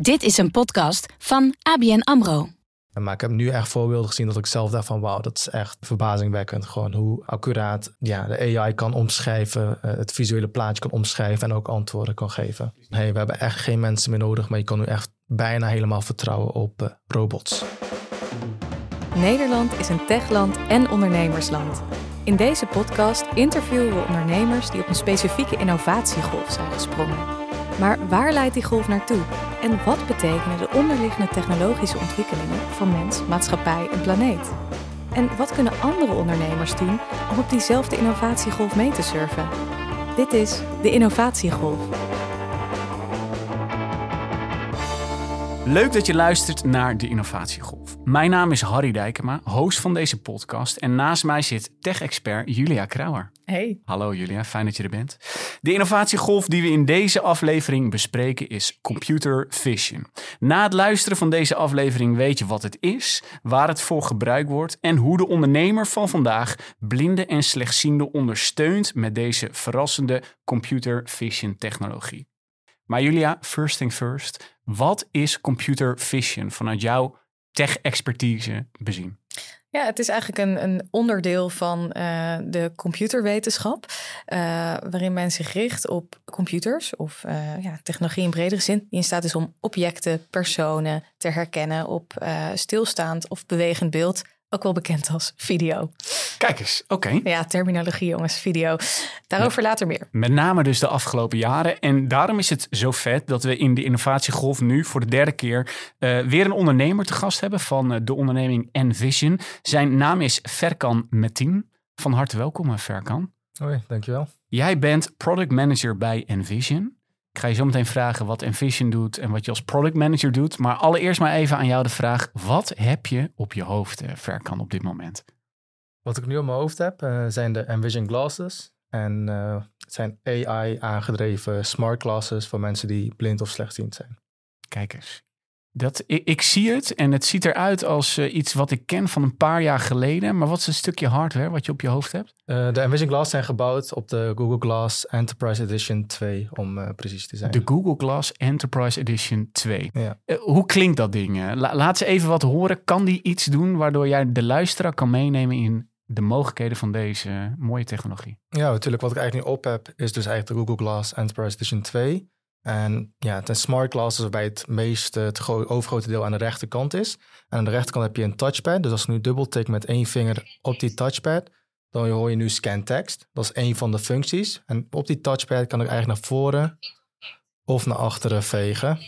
Dit is een podcast van ABN AMRO. Maar ik heb nu echt voorbeelden gezien dat ik zelf dacht van wauw, dat is echt verbazingwekkend. Gewoon hoe accuraat ja, de AI kan omschrijven, eh, het visuele plaatje kan omschrijven en ook antwoorden kan geven. Hey, we hebben echt geen mensen meer nodig, maar je kan nu echt bijna helemaal vertrouwen op uh, robots. Nederland is een techland en ondernemersland. In deze podcast interviewen we ondernemers die op een specifieke innovatiegolf zijn gesprongen. Maar waar leidt die golf naartoe? En wat betekenen de onderliggende technologische ontwikkelingen voor mens, maatschappij en planeet? En wat kunnen andere ondernemers doen om op diezelfde innovatiegolf mee te surfen? Dit is de Innovatiegolf. Leuk dat je luistert naar de Innovatiegolf. Mijn naam is Harry Dijkema, host van deze podcast. En naast mij zit tech-expert Julia Krauwer. Hey. Hallo Julia, fijn dat je er bent. De innovatiegolf die we in deze aflevering bespreken is computer vision. Na het luisteren van deze aflevering weet je wat het is, waar het voor gebruikt wordt en hoe de ondernemer van vandaag blinde en slechtziende ondersteunt met deze verrassende computer vision technologie. Maar Julia, first thing first, wat is computer vision vanuit jouw tech-expertise bezien? Ja, het is eigenlijk een, een onderdeel van uh, de computerwetenschap, uh, waarin men zich richt op computers of uh, ja, technologie in bredere zin, die in staat is om objecten, personen te herkennen op stilstaand of bewegend beeld ook wel bekend als video. Kijk eens, oké. Ja, terminologie jongens, video. Daarover later meer. Met name dus de afgelopen jaren. En daarom is het zo vet dat we in de innovatiegolf nu voor de derde keer uh, weer een ondernemer te gast hebben van uh, de onderneming Envision. Zijn naam is Verkan Metin. Van harte welkom, Verkan. Hoi, dankjewel. Jij bent product manager bij Envision. Ik ga je zo meteen vragen wat Envision doet en wat je als product manager doet. Maar allereerst maar even aan jou de vraag: wat heb je op je hoofd, uh, Verkan, op dit moment? Wat ik nu op mijn hoofd heb, uh, zijn de Envision Glasses. En uh, het zijn AI-aangedreven smart glasses voor mensen die blind of slechtziend zijn. Kijk eens. Dat, ik, ik, zie het en het ziet eruit als uh, iets wat ik ken van een paar jaar geleden. Maar wat is een stukje hardware wat je op je hoofd hebt? Uh, de Envision Glass zijn gebouwd op de Google Glass Enterprise Edition 2, om uh, precies te zijn. De Google Glass Enterprise Edition 2. Ja. hoe klinkt dat ding? La laat ze even wat horen. Kan die iets doen waardoor jij de luisteraar kan meenemen in de mogelijkheden van deze mooie technologie? Ja, natuurlijk. Wat ik eigenlijk nu op heb, is dus eigenlijk de Google Glass Enterprise Edition 2. En ja, het smart glasses waarbij het meeste, het overgrote deel aan de rechterkant is. En aan de rechterkant heb je een touchpad. Dus als ik nu dubbeltik met één vinger op die touchpad, dan hoor je nu scan text. Dat is één van de functies. En op die touchpad kan ik eigenlijk naar voren of naar achteren vegen.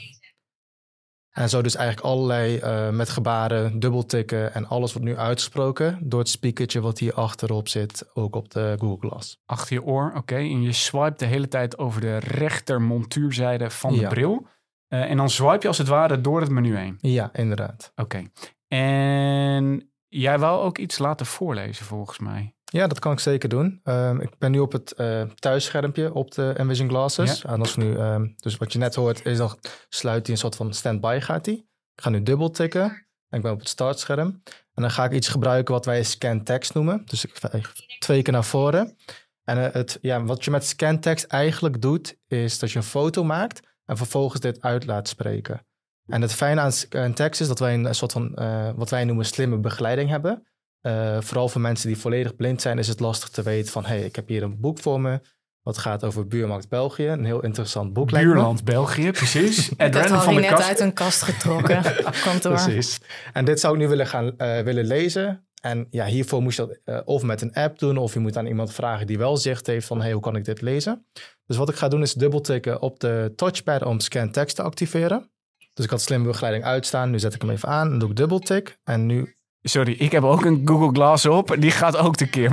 En zo dus eigenlijk allerlei uh, met gebaren, dubbeltikken en alles wordt nu uitgesproken door het speakertje wat hier achterop zit, ook op de Google Glass. Achter je oor, oké. Okay. En je swipe de hele tijd over de rechter montuurzijde van de Ja. bril. Uh, en dan swipe je als het ware door het menu heen. Ja, inderdaad. Oké. En jij wou ook iets laten voorlezen volgens mij. Ja, dat kan ik zeker doen. Um, ik ben nu op het uh, thuisschermpje op de Envision Glasses. En als nu, um, dus wat je net hoort, is dan sluit hij een soort van standby gaat hij. Ik ga nu dubbel tikken. En ik ben op het startscherm. En dan ga ik iets gebruiken wat wij scan text noemen. Dus ik ga twee keer naar voren. En uh, het, ja, wat je met scan text eigenlijk doet, is dat je een foto maakt en vervolgens dit uit laat spreken. En het fijne aan scan text is dat wij een soort van, uh, wat wij noemen, slimme begeleiding hebben. Uh, vooral voor mensen die volledig blind zijn, is het lastig te weten van... hey, ik heb hier een boek voor me. Wat gaat over Buurmarkt België. Een heel interessant boek. Buurland België, precies. Ed dat had hij net kast. uit een kast getrokken op kantoor. Precies. En dit zou ik nu willen gaan uh, willen lezen. En ja, hiervoor moest je dat uh, of met een app doen... of je moet aan iemand vragen die wel zicht heeft van... hey, hoe kan ik dit lezen? Dus wat ik ga doen is dubbeltikken op de touchpad om scan text te activeren. Dus ik had slimme begeleiding uitstaan. Nu zet ik hem even aan en doe ik dubbeltik. En nu Sorry, ik heb ook een Google Glass op. Die gaat ook tekeer.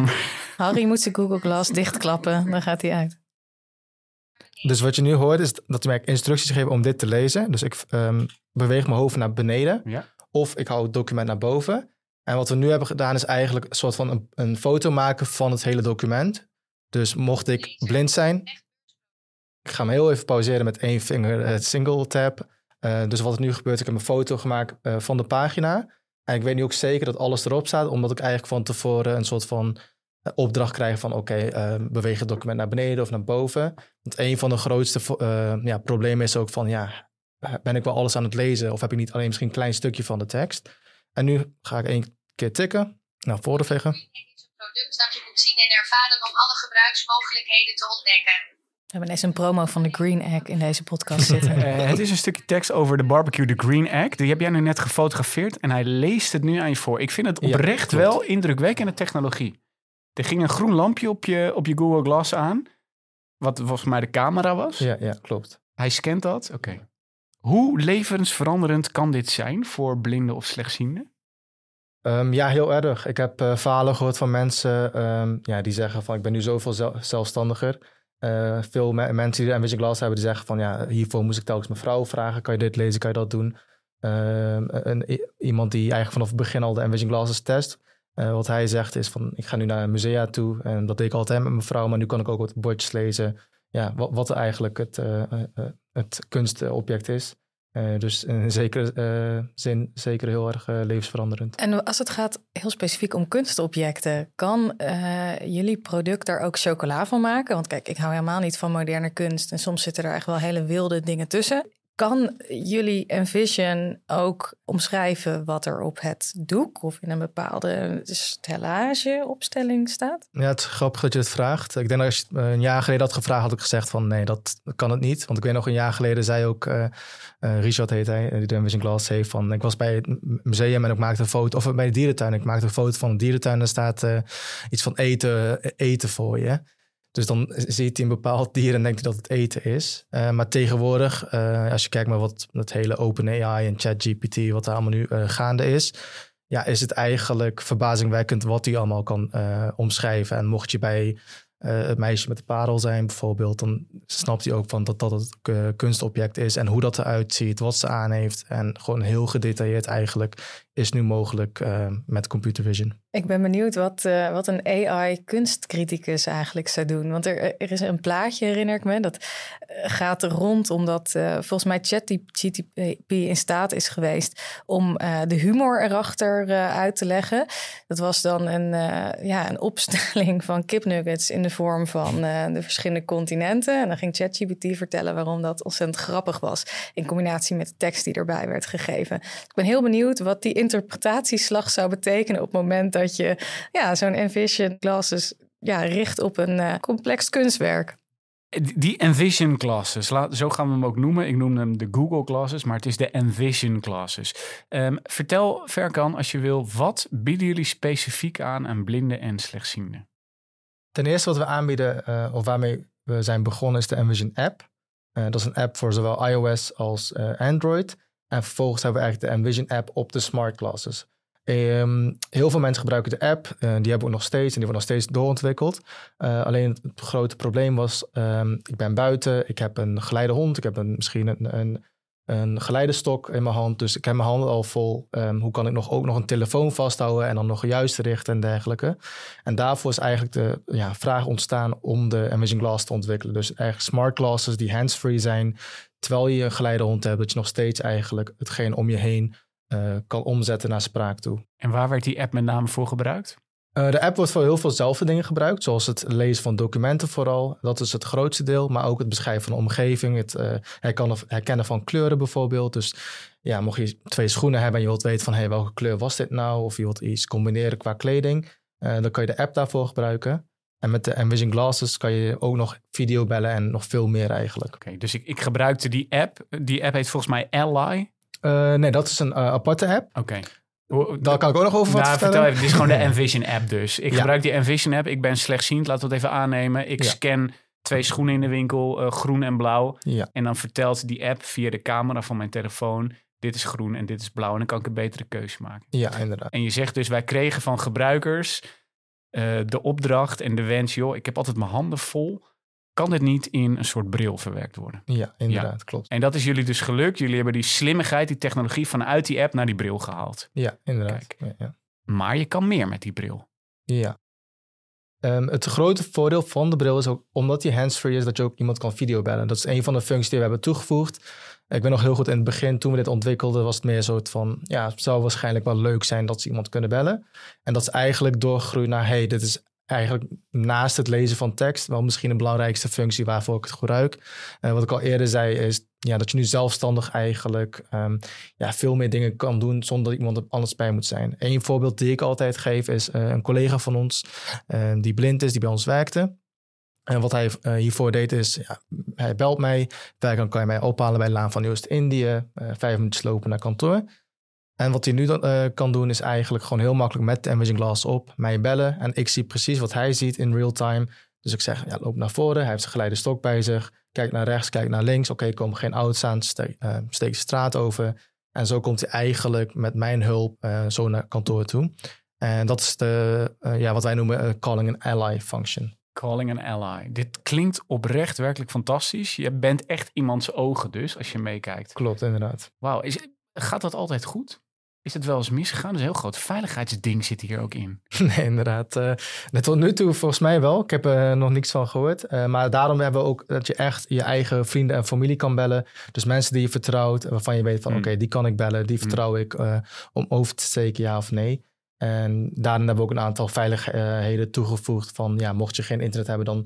Harry moet zijn Google Glass dichtklappen. Dan gaat hij uit. Dus wat je nu hoort is dat hij mij instructies geeft om dit te lezen. Dus ik um, beweeg mijn hoofd naar beneden. Ja. Of ik hou het document naar boven. En wat we nu hebben gedaan is eigenlijk een soort van een, een foto maken van het hele document. Dus mocht ik blind zijn... Ik ga hem heel even pauzeren met één vinger het single tab. Uh, dus wat er nu gebeurt, ik heb een foto gemaakt uh, van de pagina... En ik weet nu ook zeker dat alles erop staat, omdat ik eigenlijk van tevoren een soort van opdracht krijg van oké, uh, beweeg het document naar beneden of naar boven. Want een van de grootste uh, ja, problemen is ook van ja, eh, ben ik wel alles aan het lezen of heb ik niet alleen misschien een klein stukje van de tekst. En nu ga ik één keer tikken, nou voorvegen. is een product dat je moet zien en ervaren om alle gebruiksmogelijkheden te ontdekken. We hebben ineens een promo van de Green Egg in deze podcast zitten. Eh, het is een stukje tekst over de barbecue, de Green Egg. Die heb jij nu net gefotografeerd en hij leest het nu aan je voor. Ik vind het oprecht wel indrukwekkende technologie. Er ging een groen lampje op je, op je Google Glass aan, wat volgens mij de camera was. Ja, ja, klopt. Hij scant dat? Oké. Hoe levensveranderend kan dit zijn voor blinden of slechtzienden? Ehm, ja, heel erg. Ik heb eh, verhalen gehoord van mensen ehm, ja, die zeggen van ik ben nu zoveel zel- zelfstandiger. Eh, veel me- mensen die een Vision Glass hebben, die zeggen van ja, hiervoor moest ik telkens mijn vrouw vragen. Kan je dit lezen, kan je dat doen? Ehm, een, iemand die eigenlijk vanaf het begin al de Envision Glasses test. Eh, wat hij zegt is van ik ga nu naar een musea toe. En dat deed ik altijd met mijn vrouw, maar nu kan ik ook wat bordjes lezen. Ja, wat, wat eigenlijk het, eh, het kunstobject is. Eh, dus in zekere eh, zin zeker heel erg eh, levensveranderend. En als het gaat heel specifiek om kunstobjecten, kan eh, jullie product daar ook chocola van maken? Want kijk, ik hou helemaal niet van moderne kunst en soms zitten er echt wel hele wilde dingen tussen. Kan jullie Envision ook omschrijven wat er op het doek of in een bepaalde stellageopstelling staat? Ja, het is grappig dat je het vraagt. Ik denk dat als je eh, een jaar geleden had gevraagd, had ik gezegd van nee, dat kan het niet. Want ik weet nog een jaar geleden zei ook, eh eh, Richard heet hij, die de Vision Glass heeft, van ik was bij het museum en ik maakte een foto, of bij de dierentuin, ik maakte een foto van de dierentuin en er staat iets van eten, eten voor je. Dus dan ziet hij een bepaald dier en denkt hij dat het eten is. Eh, maar tegenwoordig, eh, als je kijkt naar wat het hele OpenAI en ChatGPT, wat er allemaal nu eh, gaande is, ja, is het eigenlijk verbazingwekkend wat hij allemaal kan omschrijven. En mocht je bij het meisje met de parel zijn bijvoorbeeld, dan snapt hij ook van dat dat het kunstobject is en hoe dat eruit ziet, wat ze aan heeft. En gewoon heel gedetailleerd eigenlijk is nu mogelijk met computer vision. Ik ben benieuwd wat, eh, wat een AI-kunstcriticus eigenlijk zou doen. Want er, er is een plaatje, herinner ik me, dat eh, gaat rond omdat eh, volgens mij ChatGPT in staat is geweest om de humor erachter uit te leggen. Dat was dan een, ja, een opstelling van kipnuggets in de vorm van de verschillende continenten. En dan ging ChatGPT vertellen waarom dat ontzettend grappig was in combinatie met de tekst die erbij werd gegeven. Ik ben heel benieuwd wat die interpretatieslag zou betekenen op het moment dat je ja, zo'n Envision Glasses ja, richt op een eh, complex kunstwerk. Die Envision classes, zo gaan we hem ook noemen. Ik noem hem de Google classes, maar het is de Envision classes. Ehm, vertel Verkan, als je wil, wat bieden jullie specifiek aan aan blinden en slechtzienden? Ten eerste wat we aanbieden, eh, of waarmee we zijn begonnen, is de Envision app. Eh, dat is een app voor zowel iOS als eh, Android. En vervolgens hebben we eigenlijk de Envision app op de smart glasses. Ehm, heel veel mensen gebruiken de app. eh, die hebben we nog steeds en die wordt nog steeds doorontwikkeld. Eh, alleen het grote probleem was, ehm, ik ben buiten, ik heb een geleidehond, ik heb een, misschien een, een, een geleidestok in mijn hand. Dus ik heb mijn handen al vol. Ehm, hoe kan ik nog, ook nog een telefoon vasthouden en dan nog juist richten en dergelijke. En daarvoor is eigenlijk de ja, vraag ontstaan om de Envision Glass te ontwikkelen. Dus eigenlijk smart glasses die hands-free zijn, terwijl je een geleidehond hebt, dat je nog steeds eigenlijk hetgeen om je heen eh, kan omzetten naar spraak toe. En waar werd die app met name voor gebruikt? Eh, de app wordt voor heel veel zelfde dingen gebruikt, zoals het lezen van documenten vooral. Dat is het grootste deel, maar ook het beschrijven van de omgeving, het eh, herkennen, herkennen van kleuren bijvoorbeeld. Dus ja, mocht je twee schoenen hebben en je wilt weten van hey, welke kleur was dit nou, of je wilt iets combineren qua kleding, dan kan je de app daarvoor gebruiken. En met de Envision Glasses kan je ook nog video bellen en nog veel meer eigenlijk. Oké, dus ik, ik gebruikte die app. Die app heet volgens mij Ally. Eh, nee, dat is een eh, aparte app. Oké. Daar kan ik ook nog over wat nou, vertellen. vertel even. Dit is gewoon de Envision app dus. Ik Ja. gebruik die Envision app. Ik ben slechtziend, laten we het even aannemen. Ik Ja. scan twee schoenen in de winkel, eh, groen en blauw. Ja, En dan vertelt die app via de camera van mijn telefoon... dit is groen en dit is blauw. En dan kan ik een betere keuze maken. ja, inderdaad. En je zegt dus, wij kregen van gebruikers de opdracht en de wens... joh, ik heb altijd mijn handen vol. Kan dit niet in een soort bril verwerkt worden? Ja, inderdaad, klopt. En dat is jullie dus gelukt. Jullie hebben die slimmigheid, die technologie vanuit die app naar die bril gehaald. Ja, inderdaad. Ja, ja. Maar je kan meer met die bril. Ja. Ehm, het grote voordeel van de bril is ook omdat die handsfree is, dat je ook iemand kan videobellen. Dat is een van de functies die we hebben toegevoegd. Ik ben nog heel goed in het begin, toen we dit ontwikkelden, was het meer zo van, ja, het zou waarschijnlijk wel leuk zijn dat ze iemand kunnen bellen. En dat is eigenlijk doorgegroeid naar, hey, dit is eigenlijk naast het lezen van tekst wel misschien de belangrijkste functie waarvoor ik het gebruik. Uh, wat ik al eerder zei is ja, dat je nu zelfstandig eigenlijk um, ja, veel meer dingen kan doen zonder dat iemand er anders bij moet zijn. Eén voorbeeld die ik altijd geef is uh, een collega van ons uh, die blind is, die bij ons werkte. En wat hij hiervoor deed is, ja, hij belt mij, dan kan je mij ophalen bij Laan van Oost-Indië, vijf minuten slopen naar kantoor. En wat hij nu dan, uh, kan doen is eigenlijk gewoon heel makkelijk met de Envision Glass op mij bellen. En ik zie precies wat hij ziet in real time. Dus ik zeg, ja, loop naar voren. Hij heeft zijn geleide stok bij zich. Kijk naar rechts, kijk naar links. Oké, okay, komen geen auto's aan, steek, uh, steek de straat over. En zo komt hij eigenlijk met mijn hulp uh, zo naar kantoor toe. En dat is de, ja, wat wij noemen calling an ally function. Calling an ally. Dit klinkt oprecht werkelijk fantastisch. Je bent echt iemands ogen dus, als je meekijkt. Klopt, inderdaad. Wauw, gaat dat altijd goed? Is het wel eens misgegaan? Dus een heel groot veiligheidsding zit hier ook in. Nee, inderdaad. Uh, tot nu toe volgens mij wel. Ik heb er nog niks van gehoord. Uh, maar daarom hebben we ook dat je echt je eigen vrienden en familie kan bellen. Dus mensen die je vertrouwt, waarvan je weet van mm. oké, die kan ik bellen. Die vertrouw ik om over te steken, ja of nee. En daarin hebben we ook een aantal veiligheden toegevoegd van ja, mocht je geen internet hebben, dan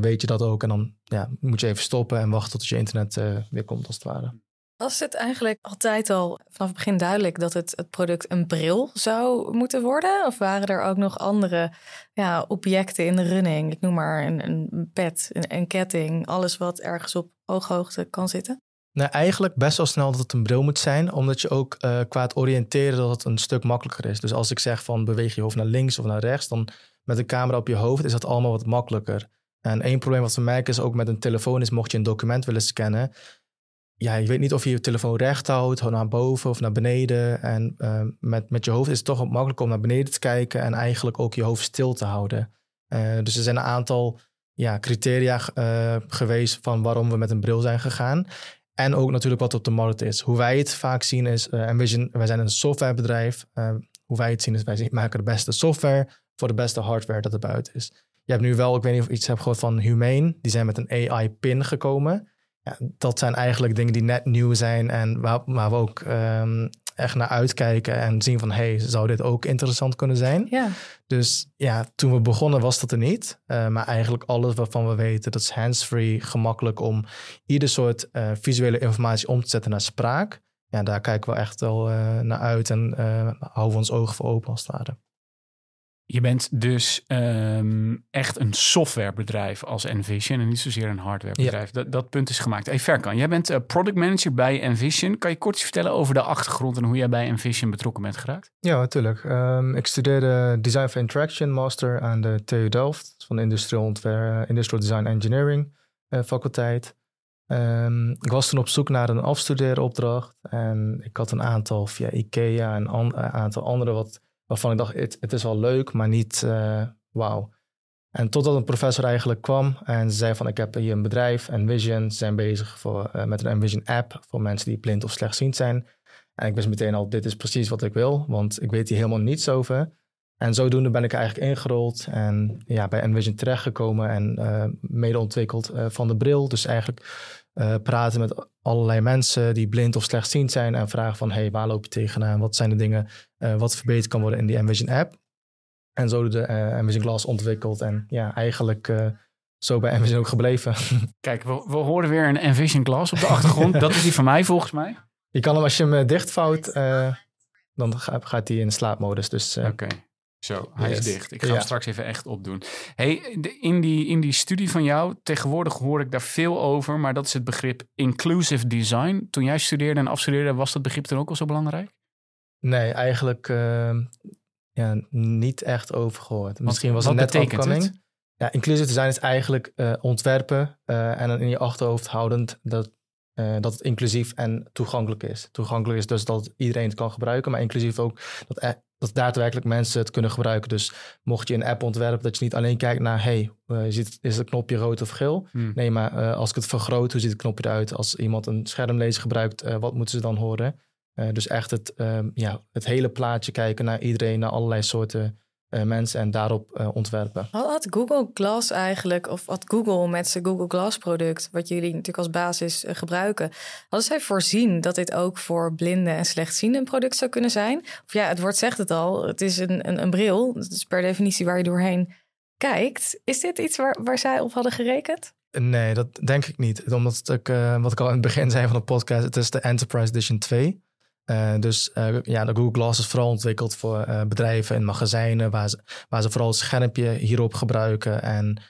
weet je dat ook. En dan ja, moet je even stoppen en wachten tot je internet weer komt als het ware. Was het eigenlijk altijd al vanaf het begin duidelijk dat het, het product een bril zou moeten worden? Of waren er ook nog andere ja, objecten in de running? Ik noem maar een, een pet, een, een ketting, alles wat ergens op ooghoogte kan zitten. Nou, eigenlijk best wel snel dat het een bril moet zijn, omdat je ook uh, qua het oriënteren dat het een stuk makkelijker is. Dus als ik zeg van beweeg je hoofd naar links of naar rechts, dan met een camera op je hoofd is dat allemaal wat makkelijker. En één probleem wat we merken is ook met een telefoon is mocht je een document willen scannen, ja, je weet niet of je je telefoon recht houdt, naar boven of naar beneden. En uh, met, met je hoofd is het toch makkelijk om naar beneden te kijken en eigenlijk ook je hoofd stil te houden. Uh, dus er zijn een aantal ja, criteria uh, geweest van waarom we met een bril zijn gegaan. En ook natuurlijk wat op de markt is. Hoe wij het vaak zien is, Envision, wij zijn een softwarebedrijf. hoe wij het zien is, wij maken de beste software voor de beste hardware dat er buiten is. Je hebt nu wel, ik weet niet of je iets hebt gehoord van Humane. Die zijn met een AI-pin gekomen ja, dat zijn eigenlijk dingen die net nieuw zijn en waar, waar we ook um, echt naar uitkijken en zien van hey, zou dit ook interessant kunnen zijn? Ja. Dus ja, toen we begonnen was dat er niet. Uh, maar eigenlijk alles waarvan we weten, dat is hands-free, gemakkelijk om ieder soort uh, visuele informatie om te zetten naar spraak. Ja, daar kijken we echt wel uh, naar uit en houden we ons ogen voor open als het ware. Je bent dus um, echt een softwarebedrijf als Envision en niet zozeer een hardwarebedrijf. Ja. Dat, dat punt is gemaakt. Hey Verkan, jij bent uh, product manager bij Envision. Kan je kort iets vertellen over de achtergrond en hoe jij bij Envision betrokken bent geraakt? Ja, natuurlijk. Um, ik studeerde Design for Interaction Master aan de TU Delft van de Industrial, Ontwer Industrial Design Engineering uh, faculteit. Um, ik was toen op zoek naar een afstudeeropdracht en ik had een aantal via IKEA en een aantal andere wat waarvan ik dacht, het, het is wel leuk, maar niet uh, wauw. En totdat een professor eigenlijk kwam en zei van ik heb hier een bedrijf, Envision, ze zijn bezig voor, uh, met een Envision app voor mensen die blind of slechtziend zijn. En ik wist meteen al, dit is precies wat ik wil, want ik weet hier helemaal niets over. En zodoende ben ik eigenlijk ingerold en ja, bij Envision terechtgekomen en uh, mede ontwikkeld van de bril. Dus eigenlijk praten met allerlei mensen die blind of slechtziend zijn en vragen van hey, waar loop je tegenaan? Wat zijn de dingen uh, wat verbeterd kan worden in die Envision app? En zo de uh, Envision Glass ontwikkeld en ja, eigenlijk zo bij Envision ook gebleven. Kijk, we, we horen weer een Envision Glass op de achtergrond. Dat is die van mij volgens mij. Je kan hem als je hem dichtvouwt, dan gaat hij in slaapmodus. Dus, Oké. Zo, hij is dicht. Ik ga hem straks even echt opdoen. Hey, in, die, in die studie van jou, tegenwoordig hoor ik daar veel over, maar dat is het begrip inclusive design. Toen jij studeerde en afstudeerde, was dat begrip dan ook al zo belangrijk? Nee, eigenlijk uh, ja, niet echt over gehoord. Misschien was het net het? Ja, inclusive design is eigenlijk uh, ontwerpen uh, en dan in je achterhoofd houdend dat, uh, dat het inclusief en toegankelijk is. Toegankelijk is dus dat iedereen het kan gebruiken, maar inclusief ook dat dat daadwerkelijk mensen het kunnen gebruiken. Dus mocht je een app ontwerpen, dat je niet alleen kijkt naar, hey, ziet, is het knopje rood of geel? Hmm. Nee, maar als ik het vergroot, hoe ziet het knopje eruit? Als iemand een schermlezer gebruikt, wat moeten ze dan horen? Dus echt het, ehm, ja, het hele plaatje kijken naar iedereen, naar allerlei soorten uh, mensen en daarop uh, ontwerpen. Had Google Glass eigenlijk, of had Google met zijn Google Glass product, wat jullie natuurlijk als basis gebruiken, hadden zij voorzien dat dit ook voor blinden en slechtzienden een product zou kunnen zijn? Of ja, het woord zegt het al, het is een, een, een bril, dat is per definitie waar je doorheen kijkt, is dit iets waar, waar zij op hadden gerekend? Nee, dat denk ik niet. Omdat ik, uh, wat ik al in het begin zei van de podcast, het is de Enterprise Edition 2. Uh, dus uh, ja, de Google Glass is vooral ontwikkeld voor bedrijven en magazijnen, waar ze, waar ze vooral het schermpje hierop gebruiken en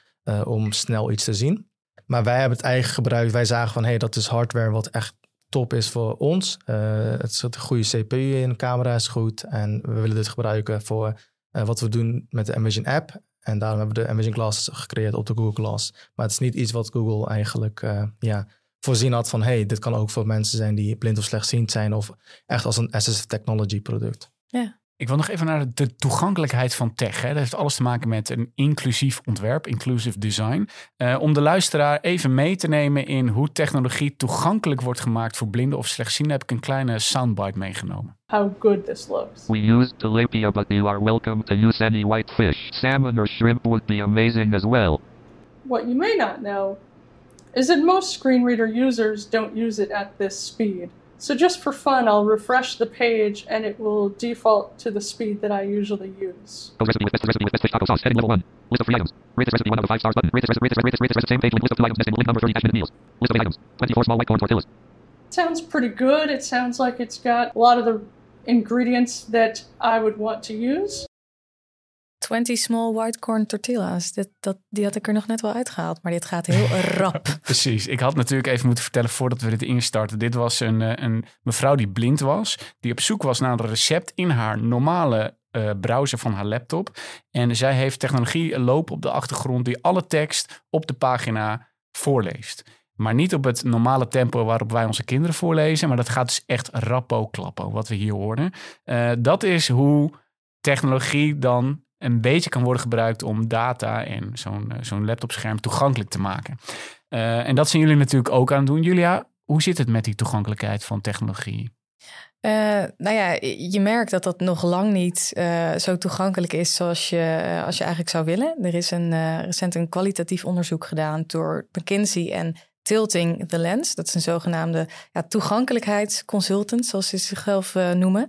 om snel iets te zien. Maar wij hebben het eigen gebruikt. Wij zagen van, hé, hey, dat is hardware wat echt top is voor ons. het zit een goede CPU in, de camera is goed en we willen dit gebruiken voor wat we doen met de Envision app. En daarom hebben we de Envision Glasses gecreëerd op de Google Glass. Maar het is niet iets wat Google eigenlijk ja, voorzien had van... hey, dit kan ook voor mensen zijn die blind of slechtziend zijn... of echt als een assistive technology product. Ja. Ik wil nog even naar de toegankelijkheid van tech. Hè. Dat heeft alles te maken met een inclusief ontwerp, inclusive design. Uh, om de luisteraar even mee te nemen in hoe technologie toegankelijk wordt gemaakt voor blinden of slechtzienden, heb ik een kleine soundbite meegenomen. How good this looks. We used tilapia, but you are welcome to use any white fish. Salmon or shrimp would be amazing as well. What you may not know is that most screen reader users don't use it at this speed. So just for fun, I'll refresh the page and it will default to the speed that I usually use. Go recipe with best recipe with best fish taco sauce. Heading level one. List of three items. Rate this recipe one out of five stars button. Rate this recipe, rate this, rate this, rate same page link. List of two items. Destined link number 30 dash meals. List of eight items. 24 small white corn tortillas. Sounds pretty good. It sounds like it's got a lot of the ingredients that I would want to use. 20 small white corn tortillas. Dit, dat, die had ik er nog net wel uitgehaald, maar dit gaat heel rap. Precies. Ik had natuurlijk even moeten vertellen voordat we dit instarten. Dit was een, eh, een mevrouw die blind was, die op zoek was naar een recept in haar normale uh, browser van haar laptop. En zij heeft technologie lopen op de achtergrond die alle tekst op de pagina voorleest. Maar niet op het normale tempo waarop wij onze kinderen voorlezen. Maar dat gaat dus echt rappo klappo, wat we hier horen. Uh, dat is hoe technologie dan een beetje kan worden gebruikt om data en zo'n uh, zo'n laptopscherm toegankelijk te maken. Uh, en dat zijn jullie natuurlijk ook aan doen. Julia, hoe zit het met die toegankelijkheid van technologie? Uh, nou ja, je merkt dat dat nog lang niet zo toegankelijk is zoals je, als je eigenlijk zou willen. Er is een, recent een kwalitatief onderzoek gedaan door McKinsey en Tilting the Lens. Dat is een zogenaamde ja, toegankelijkheidsconsultant, zoals ze zichzelf noemen.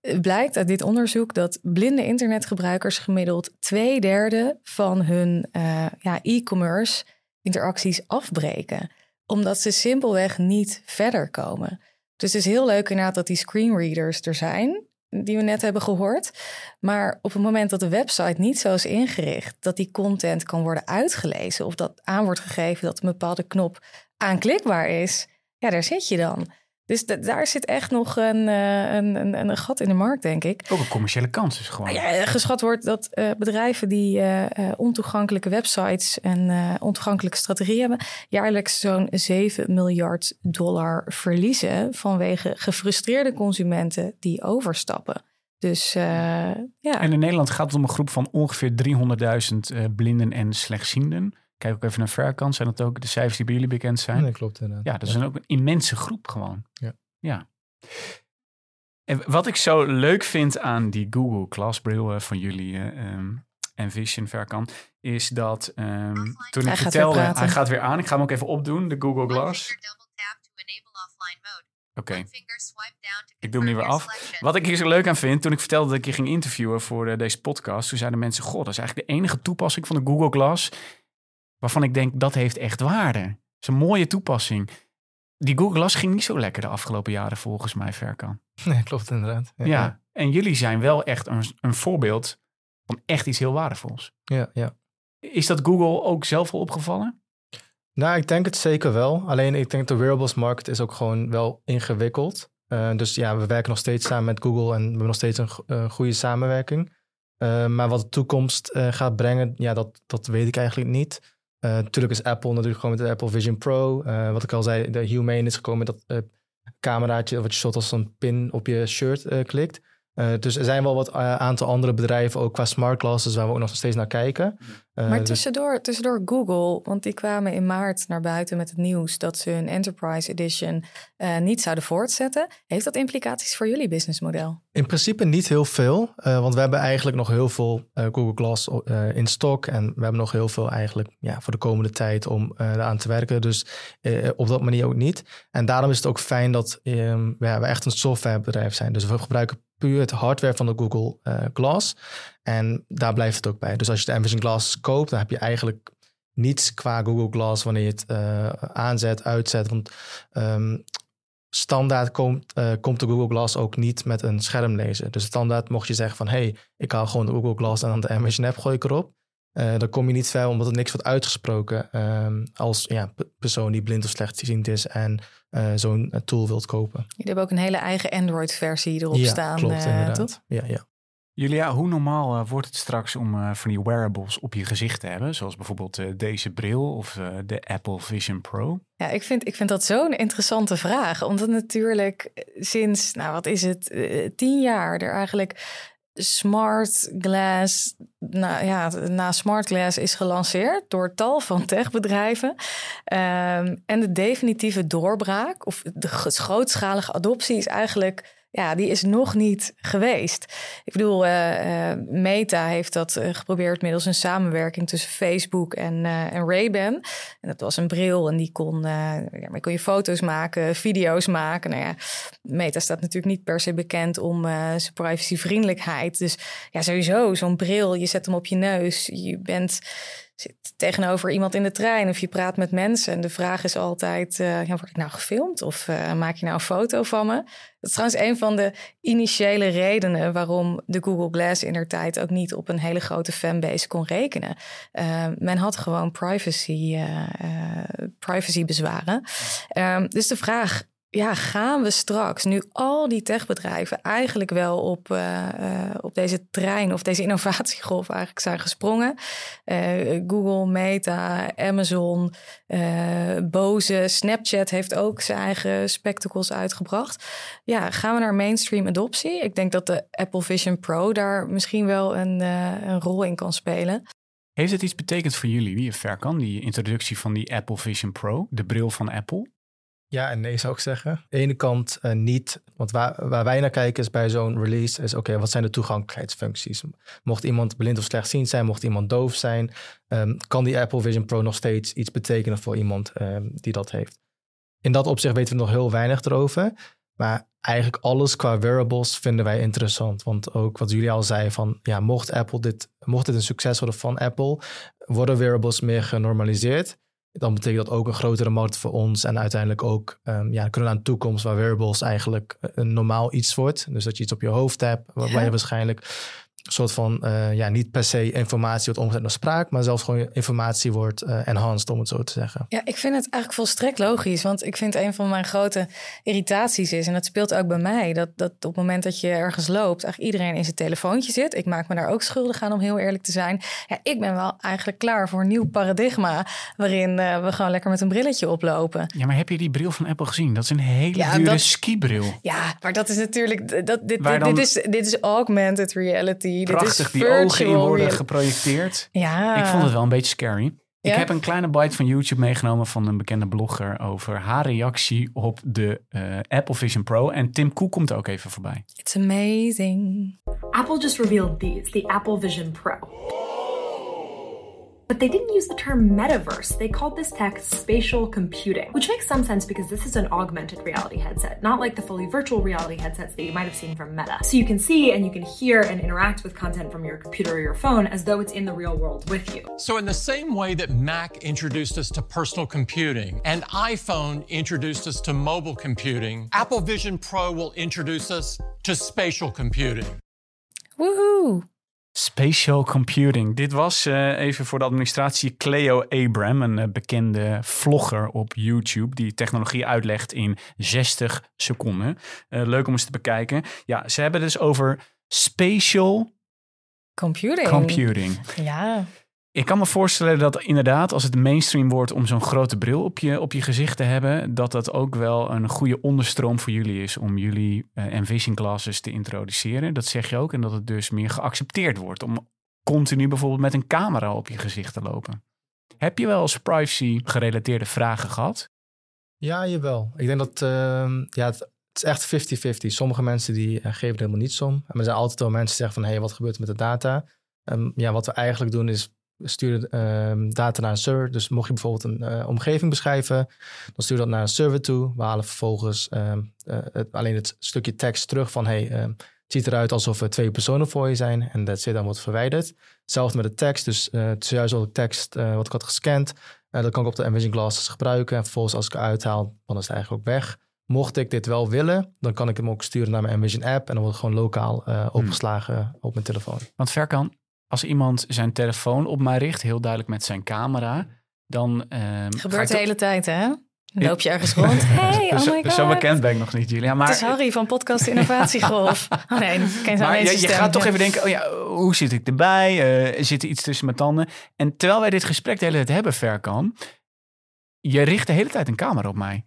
Het blijkt uit dit onderzoek dat blinde internetgebruikers gemiddeld twee derde van hun uh, ja, e-commerce interacties afbreken. Omdat ze simpelweg niet verder komen. Dus het is heel leuk inderdaad dat die screenreaders er zijn, die we net hebben gehoord. Maar op het moment dat de website niet zo is ingericht dat die content kan worden uitgelezen of dat aan wordt gegeven dat een bepaalde knop aanklikbaar is, ja, daar zit je dan. Dus daar zit echt nog een, uh, een, een, een, gat in de markt, denk ik. Ook een commerciële kans is gewoon. Ja, geschat wordt dat uh, bedrijven die uh, ontoegankelijke websites en ontoegankelijke strategieën hebben, jaarlijks zo'n 7 miljard dollar verliezen vanwege gefrustreerde consumenten die overstappen. Dus ja. En in Nederland gaat het om een groep van ongeveer 300.000 blinden en slechtzienden. Kijk ook even naar Verkant. Zijn dat ook de cijfers die bij jullie bekend zijn? Nee, klopt inderdaad. Ja, dat is ja. ook een immense groep gewoon. Ja. ja. En wat ik zo leuk vind aan die Google Glassbril uh, van jullie uh, um, en Vision Verkant, is dat um, toen hij ik vertelde, hij gaat weer aan. Ik ga hem ook even opdoen, de Google Glass. Oké. Okay. Ik doe hem nu weer af. Wat ik hier zo leuk aan vind, toen ik vertelde dat ik je ging interviewen voor uh, deze podcast, toen zeiden mensen, god, dat is eigenlijk de enige toepassing van de Google Glass waarvan ik denk dat heeft echt waarde. Dat is een mooie toepassing. Die Google Glass ging niet zo lekker de afgelopen jaren volgens mij, Verkan. Nee, klopt inderdaad. Ja, ja. en jullie zijn wel echt een, een voorbeeld van echt iets heel waardevols. Ja, ja. Is dat Google ook zelf al opgevallen? Nou, ik denk het zeker wel. Alleen ik denk de wearables markt is ook gewoon wel ingewikkeld. Uh, dus ja, we werken nog steeds samen met Google en we hebben nog steeds een uh, goede samenwerking. Uh, maar wat de toekomst gaat brengen, ja, dat, dat weet ik eigenlijk niet. Uh, natuurlijk is Apple natuurlijk gewoon met de Apple Vision Pro. Uh, wat ik al zei, de Humane is gekomen met dat uh, cameraatje wat je soort als een pin op je shirt klikt. Uh, dus er zijn wel wat uh, aantal andere bedrijven, ook qua smart glasses, waar we ook nog steeds naar kijken. Uh, maar tussendoor, dus... tussendoor Google, want die kwamen in maart naar buiten met het nieuws dat ze hun Enterprise Edition niet zouden voortzetten. Heeft dat implicaties voor jullie businessmodel? In principe niet heel veel, want we hebben eigenlijk nog heel veel Google Glass in stok en we hebben nog heel veel eigenlijk ja, voor de komende tijd om eraan te werken. Dus op dat manier ook niet. En daarom is het ook fijn dat um, ja, we echt een softwarebedrijf zijn. Dus we gebruiken puur het hardware van de Google eh, Glass. En daar blijft het ook bij. Dus als je de Amazon Glass koopt, dan heb je eigenlijk niets qua Google Glass wanneer je het eh, aanzet, uitzet. Want ehm, standaard komt, eh, komt de Google Glass ook niet met een schermlezer. Dus standaard mocht je zeggen van... hey, ik haal gewoon de Google Glass en dan de Amazon app gooi ik erop. Dan kom je niet ver omdat er niks wordt uitgesproken ehm, als ja, persoon die blind of slechtziend is en eh, zo'n eh, tool wilt kopen. Jullie hebben ook een hele eigen Android-versie erop ja, staan, klopt, eh, inderdaad. toch? Ja, ja. Julia, hoe normaal wordt het straks om van die wearables op je gezicht te hebben? Zoals bijvoorbeeld deze bril of de Apple Vision Pro. Ja, ik vind, ik vind dat zo'n interessante vraag. Omdat natuurlijk sinds, nou wat is het, tien jaar er eigenlijk smart glass, nou ja, na smart glass is gelanceerd door tal van techbedrijven. Ehm, en de definitieve doorbraak of de grootschalige adoptie is eigenlijk ja, die is nog niet geweest. Ik bedoel, eh, eh, Meta heeft dat eh, geprobeerd middels een samenwerking tussen Facebook en, en Ray-Ban. En dat was een bril en die kon, ja, maar kon je foto's maken, video's maken. Nou ja, Meta staat natuurlijk niet per se bekend om zijn privacyvriendelijkheid. Dus ja, sowieso, zo'n bril, je zet hem op je neus. Je bent zit tegenover iemand in de trein of je praat met mensen. En de vraag is altijd, eh, ja, word ik nou gefilmd of eh, maak je nou een foto van me? Dat is trouwens een van de initiële redenen waarom de Google Glass in der tijd ook niet op een hele grote fanbase kon rekenen. Uh, men had gewoon privacy, privacy bezwaren. Um, dus de vraag, ja, gaan we straks, nu al die techbedrijven eigenlijk wel op, uh, uh, op deze trein of deze innovatiegolf eigenlijk zijn gesprongen. Uh, Google, Meta, Amazon, Bose, Snapchat heeft ook zijn eigen spectacles uitgebracht. Ja, gaan we naar mainstream adoptie? Ik denk dat de Apple Vision Pro daar misschien wel een, een rol in kan spelen. Heeft het iets betekend voor jullie, wie ver kan, die introductie van die Apple Vision Pro, de bril van Apple? Ja en nee zou ik zeggen. Aan de ene kant uh, niet, want waar, waar wij naar kijken is bij zo'n release, is oké, wat zijn de toegankelijkheidsfuncties? Mocht iemand blind of slechtziend zijn, mocht iemand doof zijn, um, kan die Apple Vision Pro nog steeds iets betekenen voor iemand um, die dat heeft? In dat opzicht weten we nog heel weinig erover, maar eigenlijk alles qua wearables vinden wij interessant. Want ook wat jullie al zei van, ja, mocht Apple dit, mocht dit een succes worden van Apple, worden wearables meer genormaliseerd dan betekent dat ook een grotere markt voor ons. En uiteindelijk ook um, ja, kunnen we naar een toekomst waar wearables eigenlijk een normaal iets wordt. Dus dat je iets op je hoofd hebt, waarbij je waarschijnlijk soort van uh, ja, niet per se informatie wordt omgezet naar spraak, maar zelfs gewoon informatie wordt uh, enhanced, om het zo te zeggen. Ja, ik vind het eigenlijk volstrekt logisch. Want ik vind een van mijn grote irritaties is, en dat speelt ook bij mij, dat, dat op het moment dat je ergens loopt, eigenlijk iedereen in zijn telefoontje zit. Ik maak me daar ook schuldig aan om heel eerlijk te zijn. Ja, ik ben wel eigenlijk klaar voor een nieuw paradigma waarin uh, we gewoon lekker met een brilletje oplopen. Ja, maar heb je die bril van Apple gezien? Dat is een hele ja, dure dat, skibril. Ja, maar dat is natuurlijk, dat, dit, dit, dit, is, dit is augmented reality. Prachtig, dit die ogen in worden geprojecteerd. Ja. Ik vond het wel een beetje scary. Ja? Ik heb een kleine bite van YouTube meegenomen van een bekende blogger over haar reactie op de uh, Apple Vision Pro. En Tim Cook komt ook even voorbij. It's amazing. Apple just revealed these, the Apple Vision Pro. But they didn't use the term metaverse. They called this tech spatial computing, which makes some sense because this is an augmented reality headset, not like the fully virtual reality headsets that you might have seen from Meta. So you can see and you can hear and interact with content from your computer or your phone as though it's in the real world with you. So, in the same way that Mac introduced us to personal computing and iPhone introduced us to mobile computing, Apple Vision Pro will introduce us to spatial computing. Woohoo! Spatial computing. Dit was uh, even voor de administratie Cleo Abram, een uh, bekende vlogger op YouTube die technologie uitlegt in 60 seconden. Uh, leuk om eens te bekijken. Ja, ze hebben dus over spatial computing. computing. Ja. Ik kan me voorstellen dat inderdaad, als het mainstream wordt om zo'n grote bril op je, op je gezicht te hebben, dat dat ook wel een goede onderstroom voor jullie is om jullie uh, Envision glasses te introduceren. Dat zeg je ook. En dat het dus meer geaccepteerd wordt om continu bijvoorbeeld met een camera op je gezicht te lopen. Heb je wel eens privacy gerelateerde vragen gehad? Ja, jawel. Ik denk dat uh, ja, het, is echt 50-50. Sommige mensen die uh, geven er helemaal niets om. En er zijn altijd wel mensen die zeggen van, hé, hey, wat gebeurt er met de data? Um, ja, wat we eigenlijk doen is we sturen uh, data naar een server. Dus mocht je bijvoorbeeld een uh, omgeving beschrijven, dan stuur dat naar een server toe. We halen vervolgens uh, het, alleen het stukje tekst terug van hey, ziet eruit alsof er twee personen voor je zijn en dat zit dan wordt verwijderd. Hetzelfde met de tekst, dus uh, zojuist al de tekst uh, wat ik had gescand, uh, dat kan ik op de Envision Glasses gebruiken. En vervolgens als ik het uithaal, dan is het eigenlijk ook weg. Mocht ik dit wel willen, dan kan ik hem ook sturen naar mijn Envision app en dan wordt het gewoon lokaal uh, opgeslagen hmm. op mijn telefoon. Want Verkan, als iemand zijn telefoon op mij richt, heel duidelijk met zijn camera, dan... Uh, Gebeurt de hele tijd, hè? Dan loop je ergens rond. Hey, oh my god. Zo bekend ben ik nog niet, Julia. Maar... Het is Harry van podcast Innovatiegolf. Oh nee, ken je maar je, je gaat toch even denken, oh ja, hoe zit ik erbij? Uh, zit er iets tussen mijn tanden? En terwijl wij dit gesprek de hele tijd hebben, Verkan, je richt de hele tijd een camera op mij.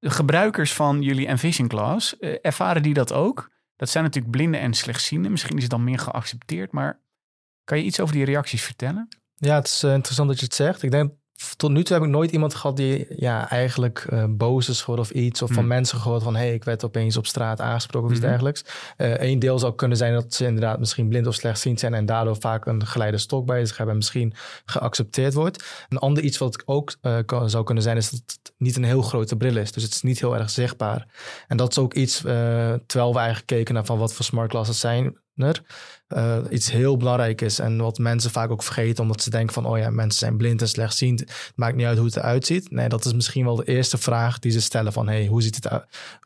Gebruikers van jullie Envision Class, uh, ervaren die dat ook? Dat zijn natuurlijk blinden en slechtzienden. Misschien is het dan meer geaccepteerd, maar kan je iets over die reacties vertellen? Ja, het is uh, interessant dat je het zegt. Ik denk tot nu toe heb ik nooit iemand gehad die ja, eigenlijk uh, boos is geworden of iets. Of van mm. mensen gehoord van, hey, ik werd opeens op straat aangesproken of iets mm dergelijks. Eén uh, deel zou kunnen zijn dat ze inderdaad misschien blind of slechtziend zijn en daardoor vaak een geleide stok bij zich hebben en misschien geaccepteerd wordt. Een ander iets wat ook uh, kan, zou kunnen zijn is dat het niet een heel grote bril is. Dus het is niet heel erg zichtbaar. En dat is ook iets, terwijl we eigenlijk keken naar van wat voor smart glasses zijn er, uh, iets heel belangrijk is. En wat mensen vaak ook vergeten, omdat ze denken van, oh ja, mensen zijn blind en slechtziend. Het maakt niet uit hoe het eruit ziet. Nee, dat is misschien wel de eerste vraag die ze stellen van, hey, hoe ziet het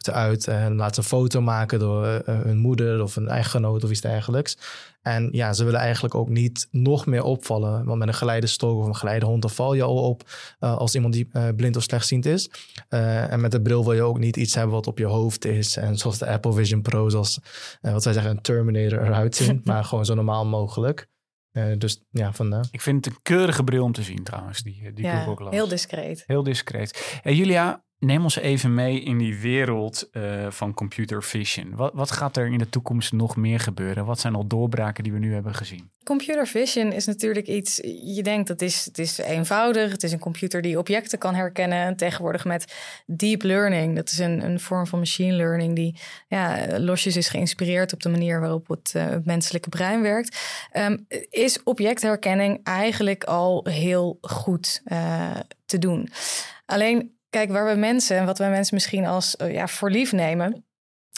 eruit? En laat ze een foto maken door uh, hun moeder of een echtgenoot of iets dergelijks. En ja, ze willen eigenlijk ook niet nog meer opvallen. Want met een geleide stok of een geleide hond, dan val je al op als iemand die blind of slechtziend is. En met de bril wil je ook niet iets hebben wat op je hoofd is. En zoals de Apple Vision Pro, zoals wat wij zeggen, een Terminator eruit zien. maar gewoon zo normaal mogelijk. dus ja, vandaar. Ik vind het een keurige bril om te zien trouwens, die, die ja, Google Glass. heel discreet. Heel discreet. En Julia, Neem ons even mee in die wereld uh, van computer vision. Wat, wat, gaat er in de toekomst nog meer gebeuren? Wat zijn al doorbraken die we nu hebben gezien? Computer vision is natuurlijk iets, je denkt dat is, het is eenvoudig. Het is een computer die objecten kan herkennen. Tegenwoordig met deep learning. Dat is een, een vorm van machine learning die ja, losjes is geïnspireerd op de manier waarop het, uh, het menselijke brein werkt. Um, is objectherkenning eigenlijk al heel goed uh, te doen. Alleen Kijk, waar we mensen en wat wij mensen misschien als uh, ja, voor lief nemen,